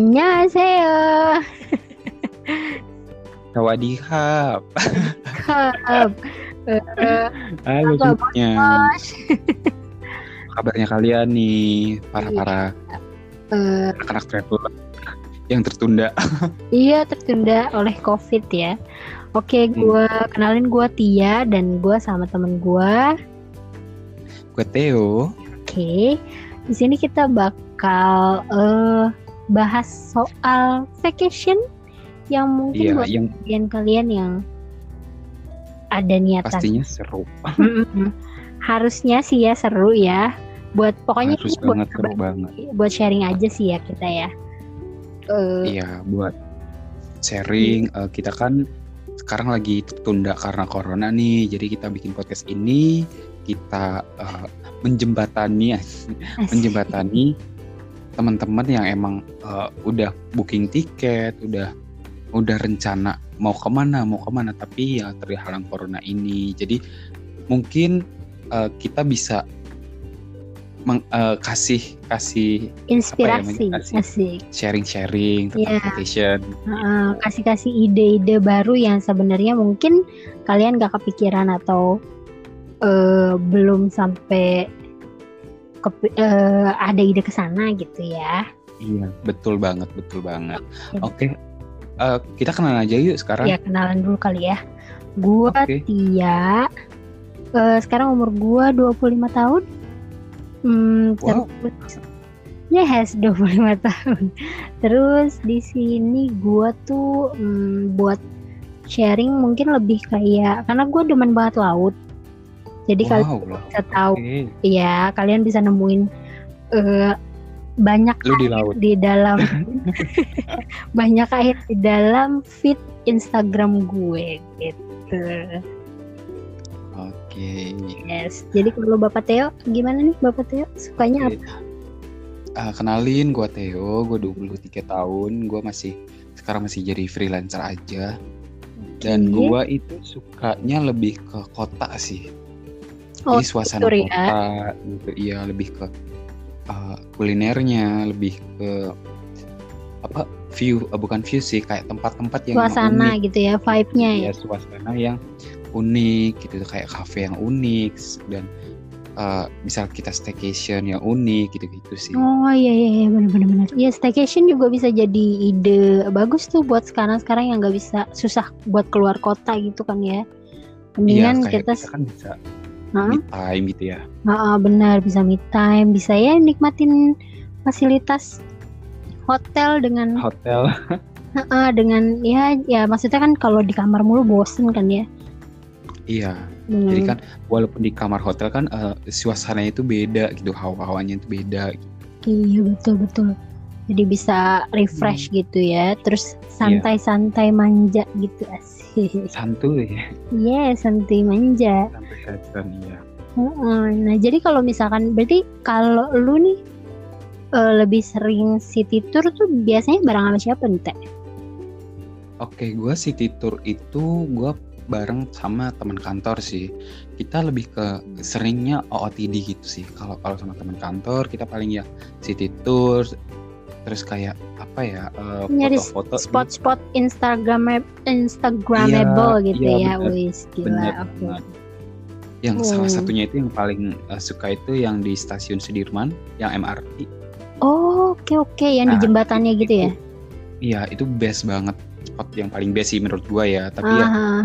Annyeonghaseyo. Sawadihap. Eh, Halo semuanya. Kabarnya kalian nih para para Eh, anak-anak travel yang tertunda. iya tertunda oleh COVID ya. Oke, gua kenalin gua Tia dan gua sama temen gua. Gue Theo. Oke, di sini kita bakal eh bahas soal vacation yang mungkin Iya, buat yang kalian-kalian yang ada niatan pastinya seru. Harusnya sih ya seru ya. Buat pokoknya Harus ini buat banget, seru banget. buat sharing aja sih ya kita ya. Eh, Iya, buat sharing. eh, kita kan sekarang lagi tertunda karena corona nih. Jadi kita bikin podcast ini kita eh, menjembatani menjembatani teman-teman yang emang eh, udah booking tiket, udah udah rencana mau ke mana mau ke mana tapi ya terhalang corona ini. Jadi mungkin eh, kita bisa meng- eh, kasih kasih inspirasi namanya? Asik. asik. sharing-sharing tentang Iya. vacation. Heeh, kasih-kasih ide-ide baru yang sebenarnya mungkin kalian gak kepikiran atau eh, belum sampai kepi- eh, ada ide ke sana gitu ya. Iya, betul banget, betul banget. Oke. Oke, eh, kita kenalan aja yuk sekarang. Ya kenalan dulu kali ya. Gua Oke. Tia. Eh, sekarang umur gua 25 tahun. Hmm, Wow. terus Yes, 25 tahun. Terus di sini gua tuh hmm, buat sharing mungkin lebih kayak karena gua demen banget laut. Jadi kalian Wow, bisa tahu Oke. ya, kalian bisa nemuin eh, banyak Lu di laut. di dalam banyak air di dalam feed Instagram gue gitu. Oke. Yes. Jadi kalau Bapak Theo gimana nih Bapak Theo? Sukanya apa? Oke. Ah, kenalin gue Theo, gue 23 tahun, gue masih sekarang masih jadi freelancer aja. Dan gue itu sukanya lebih ke kota sih. Oh, Jadi suasana ya? kota gitu. Iya, lebih ke ah, kulinernya, lebih ke apa view eh, bukan view sih kayak tempat-tempat yang suasana unik. gitu ya, vibe-nya ya. ya suasana yang unik gitu kayak cafe yang unik dan eh, misal kita staycation yang unik gitu-gitu sih. Oh iya iya iya benar-benar benar. Iya staycation juga bisa jadi ide bagus tuh buat sekarang-sekarang yang nggak bisa susah buat keluar kota gitu kan ya. Iya Mendingan kayak kita, kita kan bisa Hah? me time gitu ya. Ah, benar bisa me time, bisa ya nikmatin fasilitas hotel dengan Hotel. ah, dengan ya ya maksudnya kan kalau di kamar mulu bosen kan ya. iya. Dengan, Jadi kan walaupun di kamar hotel kan eh, suasananya itu beda gitu, hawa-hawanya itu beda. gitu. Iya betul betul. Jadi bisa refresh gitu ya. Terus santai-santai manja gitu asik. Santuy ya, Iya santai manja. sampai season iya. Heeh. Nah jadi kalau misalkan berarti kalau lu nih eh, lebih sering city tour tuh biasanya bareng sama siapa nih Teh? Oke, gua city tour itu gua bareng sama teman kantor sih. Kita lebih ke seringnya OOTD gitu sih. Kalau kalau sama teman kantor kita paling ya city tour terus kayak apa ya eh, Nyari foto-foto Spot-spot Instagram Instagramable Iya, gitu iya, ya, wis gila. Oke. banget. Yang salah Hmm. satunya itu yang paling eh, suka itu yang di stasiun Sudirman, yang MRT. Oh, oke oke yang di Nah, jembatannya gitu ya. Iya, itu best banget. Spot yang paling best sih menurut gua ya. Tapi ya Ah,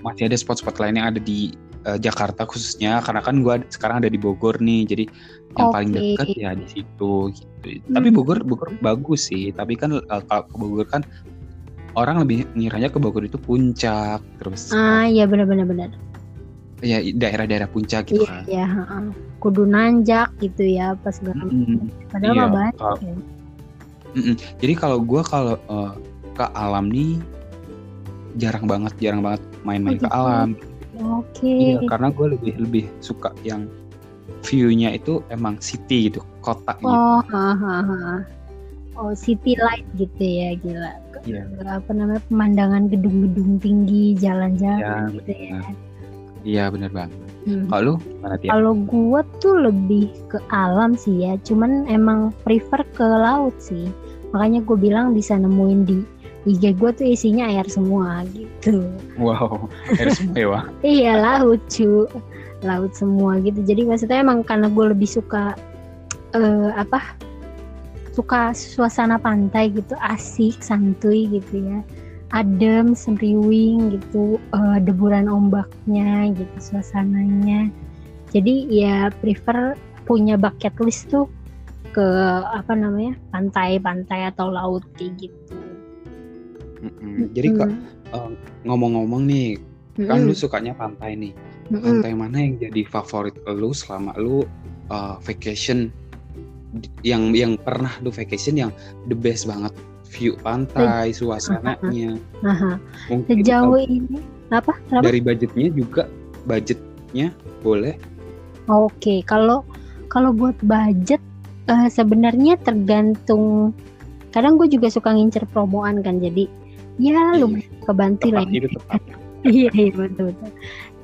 masih ada spot-spot lain yang ada di eh, Jakarta khususnya karena kan gua sekarang ada di Bogor nih jadi yang paling dekat ya di situ gitu. Tapi Hmm. Bogor Bogor bagus sih, tapi kan eh, kalau ke Bogor kan orang lebih ngiranya ke Bogor itu puncak terus ah iya benar-benar benar. ya daerah-daerah puncak gitu Iya kan. iya. heeh. Kudu nanjak gitu ya pas segala. Mm-mm. Padahal Iya, mah banyak kalau- ya. Mm-mm. Jadi kalau gua kalau eh, ke alam nih jarang banget, jarang banget main-main Oh, ke gitu. alam. Oke. Iya, karena gue lebih lebih suka yang view-nya itu emang city gitu, kota gitu. Oh, ha, ha, ha. oh city light gitu ya gila. Iya. Apa namanya pemandangan gedung-gedung tinggi, jalan-jalan gitu ya. Iya bener banget. Hmm. Kalau gimana Tia? Kalau gua tuh lebih ke alam sih ya, cuman emang prefer ke laut sih. makanya gue bilang bisa nemuin di IG gue tuh isinya air semua gitu. Wow, air semua ya, iya laut cu. Laut semua gitu. Jadi maksudnya emang karena gue lebih suka eh, apa suka suasana pantai gitu asik santuy gitu ya. Adem semriwing gitu eh, deburan ombaknya gitu suasananya. Jadi ya prefer punya bucket list tuh ke apa namanya pantai-pantai atau laut kayak gitu Mm-mm. Jadi kok Mm, ngomong-ngomong nih, kan lu sukanya pantai nih. mm, mm. Pantai mana yang jadi favorit lu selama lu uh, vacation yang yang pernah lu vacation yang the best banget view pantai, suasananya. Aha. Mungkin sejauh uh, ini apa kenapa dari budgetnya juga budgetnya boleh. Oke, kalau kalau buat budget eh, sebenarnya tergantung. Kadang gue juga suka ngincer promoan kan, jadi ya Iya, lumayan kebantu lah. Ya. itu tepat. Iya iya betul betul.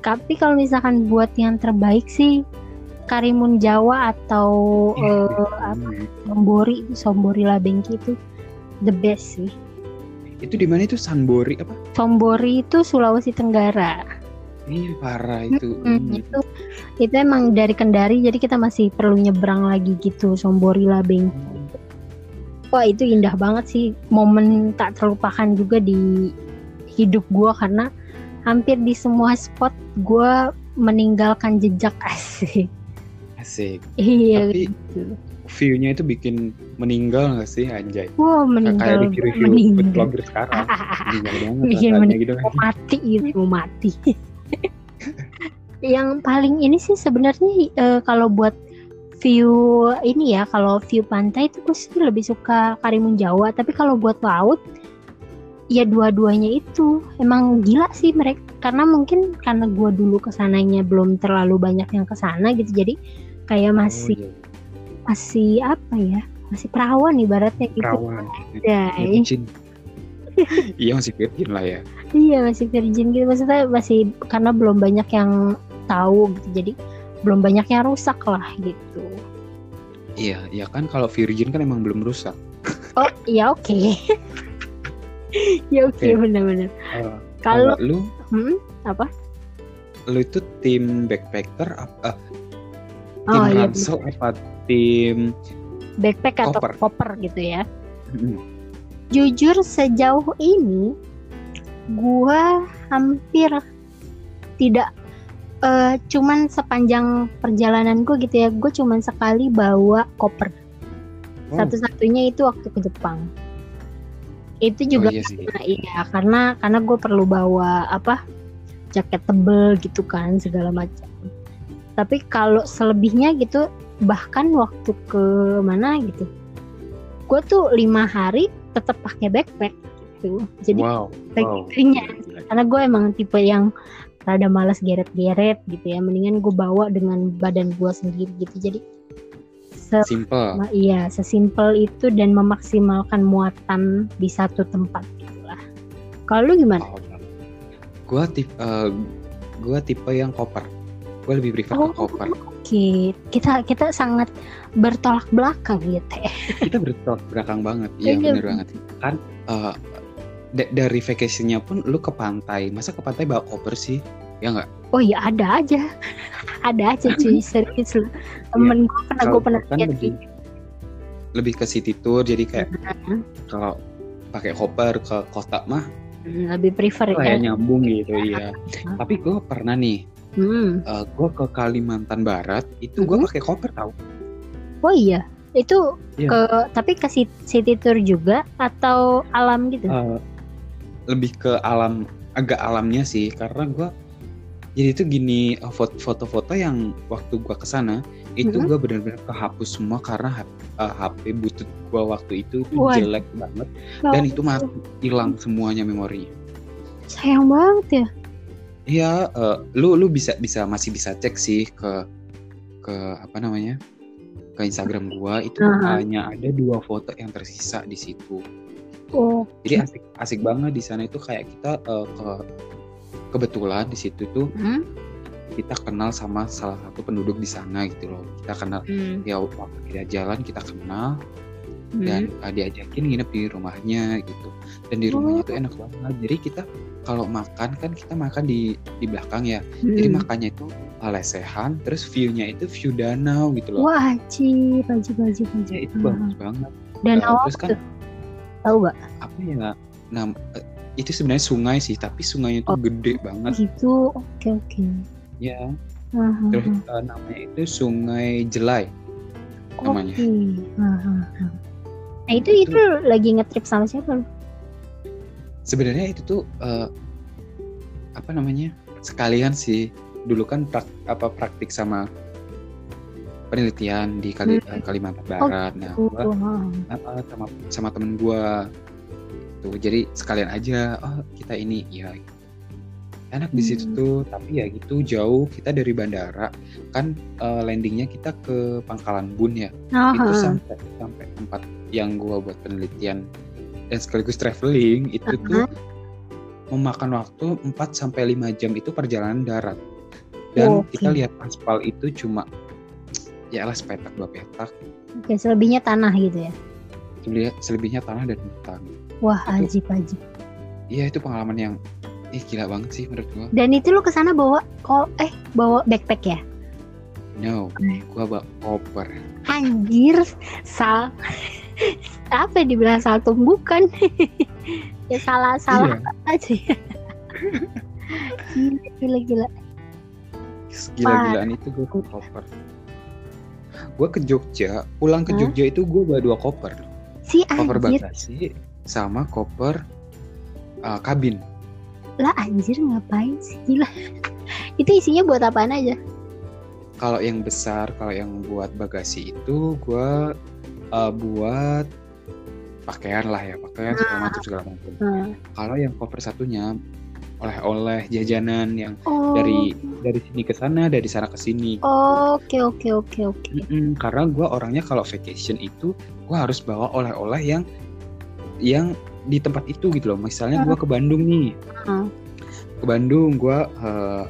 Tapi kalau misalkan buat yang terbaik sih Karimun Jawa atau eh, apa Hmm. Sombori Sombori Labengki itu the best sih. Itu di mana itu Sunbori apa? Sombori itu Sulawesi Tenggara. Iya parah itu. Hmm, Hmm. itu itu emang dari Kendari jadi kita masih perlu nyebrang lagi gitu Sombori Labengki. Wah itu indah banget sih momen tak terlupakan juga di hidup gua karena hampir di semua spot gua meninggalkan jejak asik. Asik. Iya Tapi gitu. view-nya itu bikin meninggal gak sih anjay? Wah Kayak meninggal review-review meninggal. blogger sekarang. Meninggal banget Bikin meninggal. gitu kan. mau mati gitu mau mati. Yang paling ini sih sebenarnya eh, kalau buat view ini ya kalau view pantai itu gue sih lebih suka Karimun Jawa tapi kalau buat laut ya dua-duanya itu emang gila sih mereka karena mungkin karena gue dulu ke sananya belum terlalu banyak yang ke sana gitu jadi kayak masih Oh, iya. masih apa ya masih perawan ibaratnya gitu Perawan. ya. Iya masih virgin lah ya. iya masih virgin gitu maksudnya masih karena belum banyak yang tahu gitu jadi belum banyak yang rusak lah gitu. Iya, ya kan kalau virgin kan emang belum rusak. oh iya oke. Ya oke Oke. benar-benar. Eh, kalau lu? Hmm, apa? Lu itu tim backpacker apa tim oh iya ransel apa tim backpack atau Koper. koper gitu ya. Hmm, jujur sejauh ini gua hampir tidak eh, cuman sepanjang perjalanan gue gitu ya gue cuman sekali bawa koper Oh. satu-satunya itu waktu ke Jepang itu juga oh iya sih. Nah, iya karena karena gue perlu bawa apa jaket tebel gitu kan segala macam tapi kalau selebihnya gitu bahkan waktu ke mana gitu gue tuh lima hari tetap pakai backpack gitu jadi wow. wow. Karena gue emang tipe yang rada malas geret-geret gitu ya mendingan gue bawa dengan badan gue sendiri gitu jadi se Simple. Iya, sesimpel itu dan memaksimalkan muatan di satu tempat gitulah. Kalau lu gimana? Oh, gua tipe eh, gua tipe yang koper. Gua lebih prefer Oh. ke koper. Oke, kita kita sangat bertolak belakang gitu ya. Kita bertolak belakang banget. Iya Iya. bener banget. Kan eh, da- dari vacationnya pun lu ke pantai. Masa ke pantai bawa koper sih? Ya nggak? Oh iya ada aja, ada aja cuy serius lu. Temen gue pernah gue pernah kan lihat lebih lebih ke city tour. Jadi kayak gitu. kalau pakai koper ke kota mah Hmm, lebih prefer kayak ya. nyambung gitu iya. Tapi gue pernah nih, Hmm. eh, gue ke Kalimantan Barat itu gue Mhm. pakai koper tau. Oh iya, itu Iya. ke tapi ke ci- city tour juga atau alam gitu? Eh, lebih ke alam agak alamnya sih karena gua jadi itu gini eh, fot- foto-foto yang waktu gua ke sana itu Mhm. gua benar-benar kehapus semua karena H- eh, HP butut gua waktu itu itu Waduh. jelek banget dan itu mati hilang semuanya memorinya sayang banget ya. Iya eh, lu lu bisa bisa masih bisa cek sih ke ke apa namanya ke Instagram gua itu Aha. hanya ada dua foto yang tersisa di situ Oh, jadi asik asik banget di sana itu kayak kita eh, ke kebetulan di situ tuh hmm? kita kenal sama salah satu penduduk di sana gitu loh kita kenal Hmm. ya waktu kita jalan kita kenal dan uh, diajakin nginep di rumahnya gitu dan di rumahnya Oh. itu enak banget jadi kita kalau makan kan kita makan di di belakang ya jadi Mm-mm. makannya itu uh, lesehan terus view-nya itu view danau gitu loh Wah, wajib, wajib, wajib. ya itu bagus banget Dan Uh, terus kan tuh, tahu gak? apa ya nah itu sebenarnya sungai sih tapi sungainya itu Oh. gede banget Gitu, oke oke. ya ah, terus uh, namanya itu Sungai Jelai namanya. Oke. Ah, ah. Nah itu Itu- itu lagi ngetrip sama siapa sebenarnya itu tuh eh, apa namanya sekalian sih dulu kan prak- apa praktik sama penelitian di Kali- Hmm. eh, Kalimantan Oh, Barat. Nah Oh, gua eh, sama sama temen gua. Tuh jadi sekalian aja oh kita ini ya. Enak di situ Hmm. tuh. Tapi ya gitu jauh. Kita dari bandara kan eh, landingnya kita ke Pangkalan Bun ya. Ah, itu sampai sampai tempat yang gua buat penelitian dan sekaligus traveling itu tuh memakan waktu 4 sampai 5 jam itu perjalanan darat. Dan Oke. kita lihat aspal itu cuma ya lah sepetak dua petak. Oke, selebihnya tanah gitu ya. Selebihnya, selebihnya tanah dan hutan. Wah, Itu- ajib ajib. Iya itu pengalaman yang eh gila banget sih menurut gua. Dan itu lu ke sana bawa kok eh bawa backpack ya? No, Hmm. gua bawa koper. Anjir, sal apa yang dibilang saltum bukan? ya salah salah Iya, aja. ya. gila gila gila. gila-gilaan itu gua bawa koper. Gua ke Jogja, pulang ke Hah? Jogja itu gua bawa dua koper. Si Koper anjir bagasi sama koper uh, kabin. lah anjir ngapain sih gila. itu isinya buat apaan aja? kalau yang besar kalau yang buat bagasi itu gua uh, buat pakaian lah ya pakaian segala macam segala macam Hmm. kalau yang koper satunya oleh-oleh jajanan yang Oh. dari dari sini ke sana dari sana ke sini. Oke oke oke oke. Karena gua orangnya kalau vacation itu gua harus bawa oleh-oleh yang yang di tempat itu gitu loh. Misalnya gua ke Bandung nih. Hmm. ke Bandung gua uh,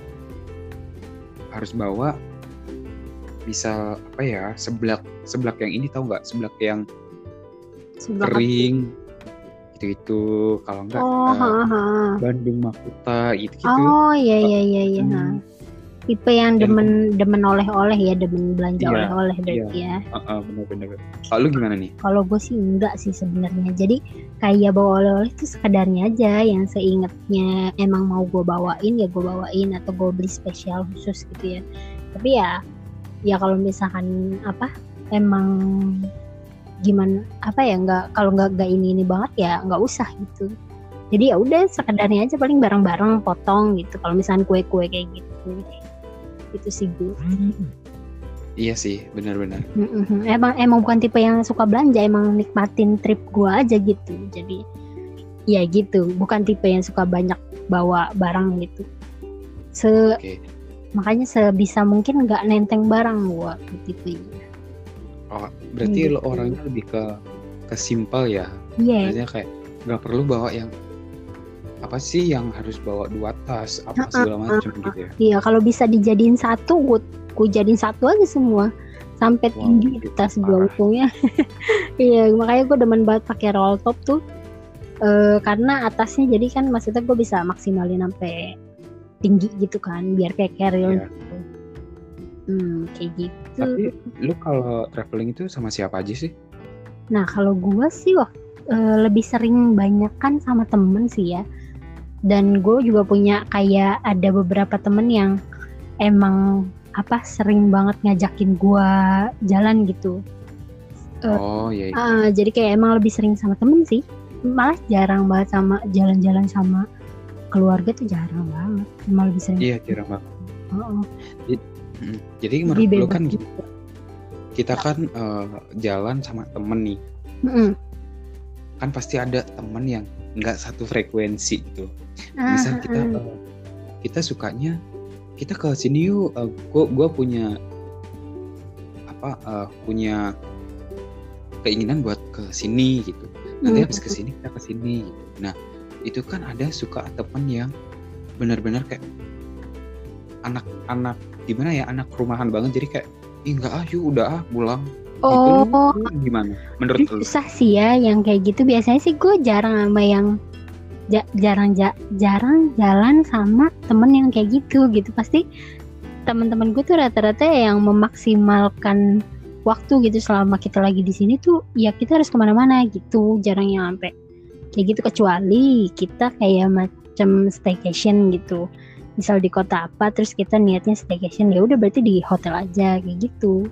harus bawa bisa apa ya seblak seblak yang ini tahu nggak? Seblak yang Sebelah kering itu kalau enggak Oh, eh, ha, ha. Bandung Makuta gitu gitu Oh iya iya iya iya. Hmm. Tipe yang demen demen oleh-oleh ya, demen belanja Iya, oleh-oleh berarti ya. bener-bener kalau lu gimana nih Kalau gue sih enggak sih sebenarnya. Jadi kayak bawa oleh-oleh itu sekadarnya aja yang seingetnya emang mau gue bawain ya gue bawain atau gue beli spesial khusus gitu ya. Tapi ya ya kalau misalkan apa emang gimana apa ya nggak kalau nggak nggak ini ini banget ya nggak usah gitu. Jadi ya udah sekedarnya aja paling bareng-bareng potong gitu. Kalau misalkan kue-kue kayak gitu itu sih gue iya sih benar-benar. Emang emang bukan tipe yang suka belanja emang nikmatin trip gua aja gitu. Jadi ya gitu bukan tipe yang suka banyak bawa barang gitu. Se oke. makanya sebisa mungkin nggak nenteng barang gua gitu oh berarti Gitu. lo orangnya lebih ke ke simpel ya iya Maksudnya kayak nggak perlu bawa yang apa sih yang harus bawa dua tas apa segala macam gitu ya iya kalau bisa dijadiin satu gua gua jadiin satu aja semua sampai Wow, tinggi di tas gua parah. untungnya iya makanya gua demen banget pakai roll top tuh Eh, karena atasnya jadi kan maksudnya gue bisa maksimalin sampai tinggi gitu kan biar kayak carry on Iya. gitu. Hmm, kayak gitu. Tapi lu kalau traveling itu sama siapa aja sih Nah kalau gue sih waktu lebih sering banyak kan sama temen sih ya. Dan gue juga punya kayak ada beberapa temen yang emang apa sering banget ngajakin gue jalan gitu. Eh, oh iya iya. Ah, jadi kayak emang lebih sering sama temen sih. Malah jarang banget sama jalan-jalan sama keluarga tuh jarang banget. Emang lebih sering. iya jarang banget Oh, Mm. jadi menurut lu bebas kan gitu. kita kan eh, jalan sama temen nih Mm-mm. kan pasti ada temen yang nggak satu frekuensi gitu Ah, misal kita eh, kita sukanya kita ke sini yuk eh, gua gua punya apa eh, punya keinginan buat ke sini gitu nanti Mm. habis ke sini kita ke sini gitu. nah itu kan ada suka temen yang benar-benar kayak anak-anak gimana ya anak rumahan banget jadi kayak ih nggak ah yuk udah ah pulang Oh, itu gimana menurut lu? susah sih ya yang kayak gitu. Biasanya sih gue jarang sama yang ja- jarang ja- jarang jalan sama temen yang kayak gitu gitu. Pasti teman-teman gue tuh rata-rata yang memaksimalkan waktu gitu selama kita lagi di sini tuh ya kita harus ke mana-mana gitu. Jarang yang sampai kayak gitu kecuali kita kayak macam staycation gitu. Misal di kota apa terus kita niatnya staycation ya udah berarti di hotel aja kayak gitu.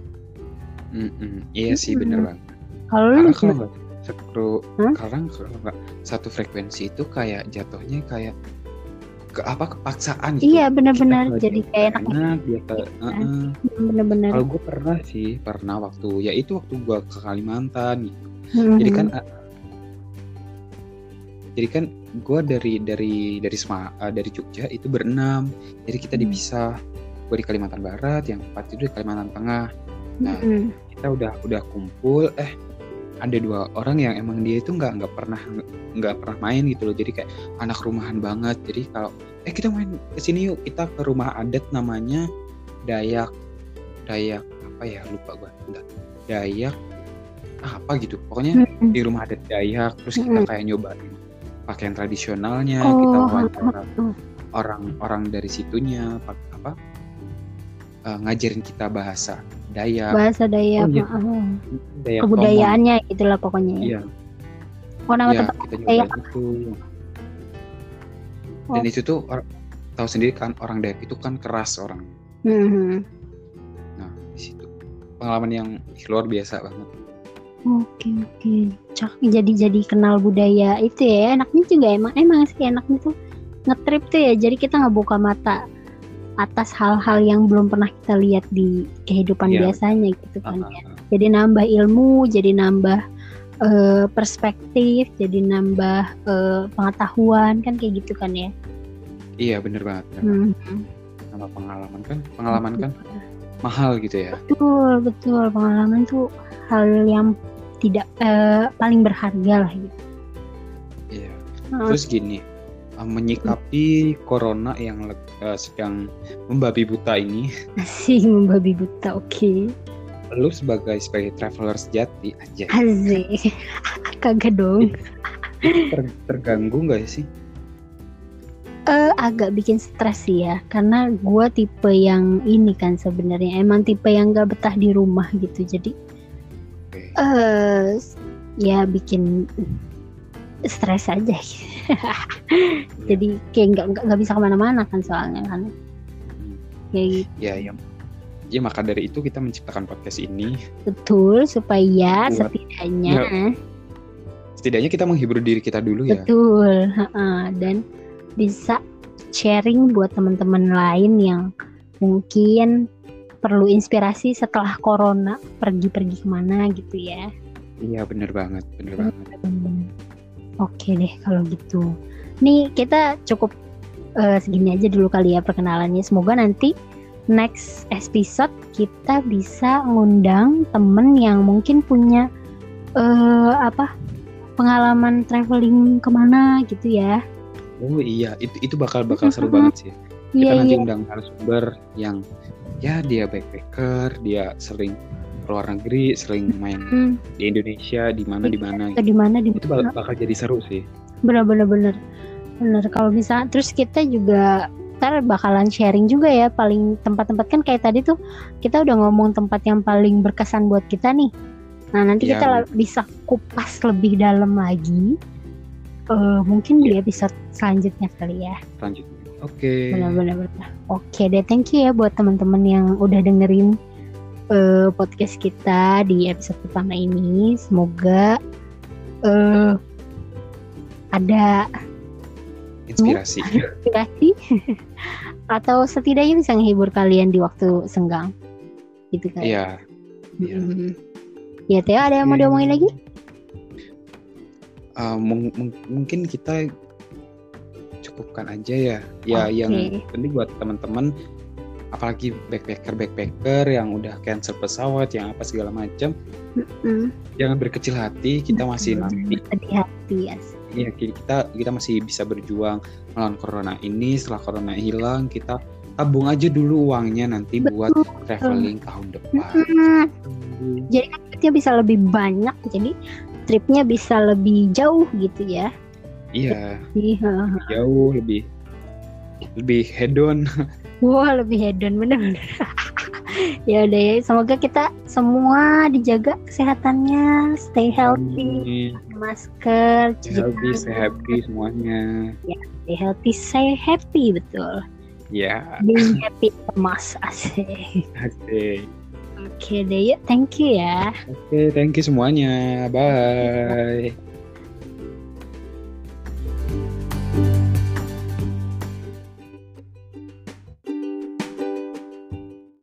Mm-mm. Iya sih bener Mm-mm. banget. Kalau lu kalau karena kalau nggak satu frekuensi itu kayak jatuhnya kayak ke apa kepaksaan gitu. Iya benar-benar jadi kayak enak dia ke Iya. Heeh. bener-bener. Kalau gue pernah sih, pernah waktu ya itu waktu gue ke Kalimantan gitu. Mhm. Jadi kan uh, jadi kan gue dari dari dari Sema, uh, dari Jogja itu berenam. Jadi kita Hmm. dipisah. Gue di Kalimantan Barat, yang empat itu di Kalimantan Tengah. Nah, Mhm. kita udah udah kumpul eh ada dua orang yang emang dia itu nggak nggak pernah nggak pernah main gitu loh jadi kayak anak rumahan banget jadi kalau eh kita main ke sini yuk kita ke rumah adat namanya Dayak Dayak apa ya lupa gua Bentar. Dayak apa gitu pokoknya Mhm. di rumah adat Dayak terus kita Mm-mm. kayak nyobain pakaian tradisionalnya Oh, kita wawancara orang-orang dari situnya apa eh, ngajarin kita bahasa Dayak bahasa Dayak Oh, iya. heeh. Dayak Tomon. kebudayaannya gitulah pokoknya ya. Iya, Oh nama tempat kita Dayak. nyobain itu. Oh. Dan itu tuh or- tahu sendiri kan orang Dayak itu kan keras orang. Mhm. Nah di situ pengalaman yang luar biasa banget. Oke oke. Cak jadi jadi kenal budaya itu ya. Enaknya juga emang emang sih enaknya tuh ngetrip tuh ya. Jadi kita nggak buka mata atas hal-hal yang belum pernah kita lihat di kehidupan Iya. biasanya gitu kan Ah, ya. ah, ah. Jadi nambah ilmu, jadi nambah eh, perspektif, jadi nambah eh, pengetahuan kan kayak gitu kan ya. Iya bener banget. bener banget. Hmm. Sama pengalaman kan, pengalaman kan mahal gitu ya. Betul betul pengalaman tuh hal yang tidak eh, paling berharga lah gitu. Iya. Ah, Terus gini, uh, menyikapi corona yang uh, sedang membabi buta ini, Asik membabi buta, oke. lu sebagai sebagai traveler sejati aja Asik. Kagak dong. ter- terganggu nggak sih? Eh agak bikin stres sih ya, karena gua tipe yang ini kan sebenarnya emang tipe yang gak betah di rumah gitu. Jadi Oke. eh ya bikin stres aja. Jadi kayak nggak nggak bisa ke mana-mana kan soalnya kan. Kayak gitu. Ya, ya, ya maka dari itu kita menciptakan podcast ini. betul supaya Buat- setidaknya Setidaknya kita menghibur diri kita dulu ya. Betul, heeh. dan bisa sharing buat teman-teman lain yang mungkin perlu inspirasi setelah corona pergi-pergi ke mana gitu ya. Iya bener banget, bener banget. Hmm. Oke deh kalau gitu. Nih kita cukup eh, segini aja dulu kali ya perkenalannya. Semoga nanti next episode kita bisa ngundang temen yang mungkin punya eh apa pengalaman traveling ke mana gitu ya. Oh iya, itu itu bakal bakal seru banget sih. Kita Iya nanti iya. undang narasumber yang ya dia backpacker, dia sering keluar negeri, sering main Hmm, di Indonesia, di mana di mana. atau di mana di Itu bakal, bakal jadi seru sih. bener-bener bener bener. Kalau bisa. Terus kita juga ntar bakalan sharing juga ya paling tempat-tempat. Kan kayak tadi tuh kita udah ngomong tempat yang paling berkesan buat kita nih. Nah nanti Iya, kita bisa kupas lebih dalam lagi. Eh, mungkin di episode selanjutnya kali ya. Selanjutnya. Oke. benar-benar benar. oke deh thank you ya buat teman-teman yang udah dengerin eh, podcast kita di episode pertama ini semoga eh ada Inspirasi. inspirasi atau setidaknya bisa menghibur kalian di waktu senggang gitu kan Iya. iya. Ya Teo ada yang mau diomongin lagi Uh, mung- mung- mungkin kita cukupkan aja ya. Ya Oke. yang penting buat teman-teman apalagi backpacker backpacker yang udah cancel pesawat yang apa segala macam Mm. jangan berkecil hati kita masih nanti sedih hati ya Iya, kita kita masih bisa berjuang melawan corona ini. Setelah corona hilang, kita tabung aja dulu uangnya nanti buat traveling tahun depan. Mm. jadi kan bisa lebih banyak jadi tripnya bisa lebih jauh gitu ya iya. Iya jauh lebih lebih hedon wah lebih hedon bener-bener ya udah ya semoga kita semua dijaga kesehatannya. Stay healthy Amin. masker Stay healthy stay happy semuanya. Stay healthy stay happy betul. Ya. Being happy emas asik. Asik. Oke deh yuk thank you ya. Oke thank you semuanya. Bye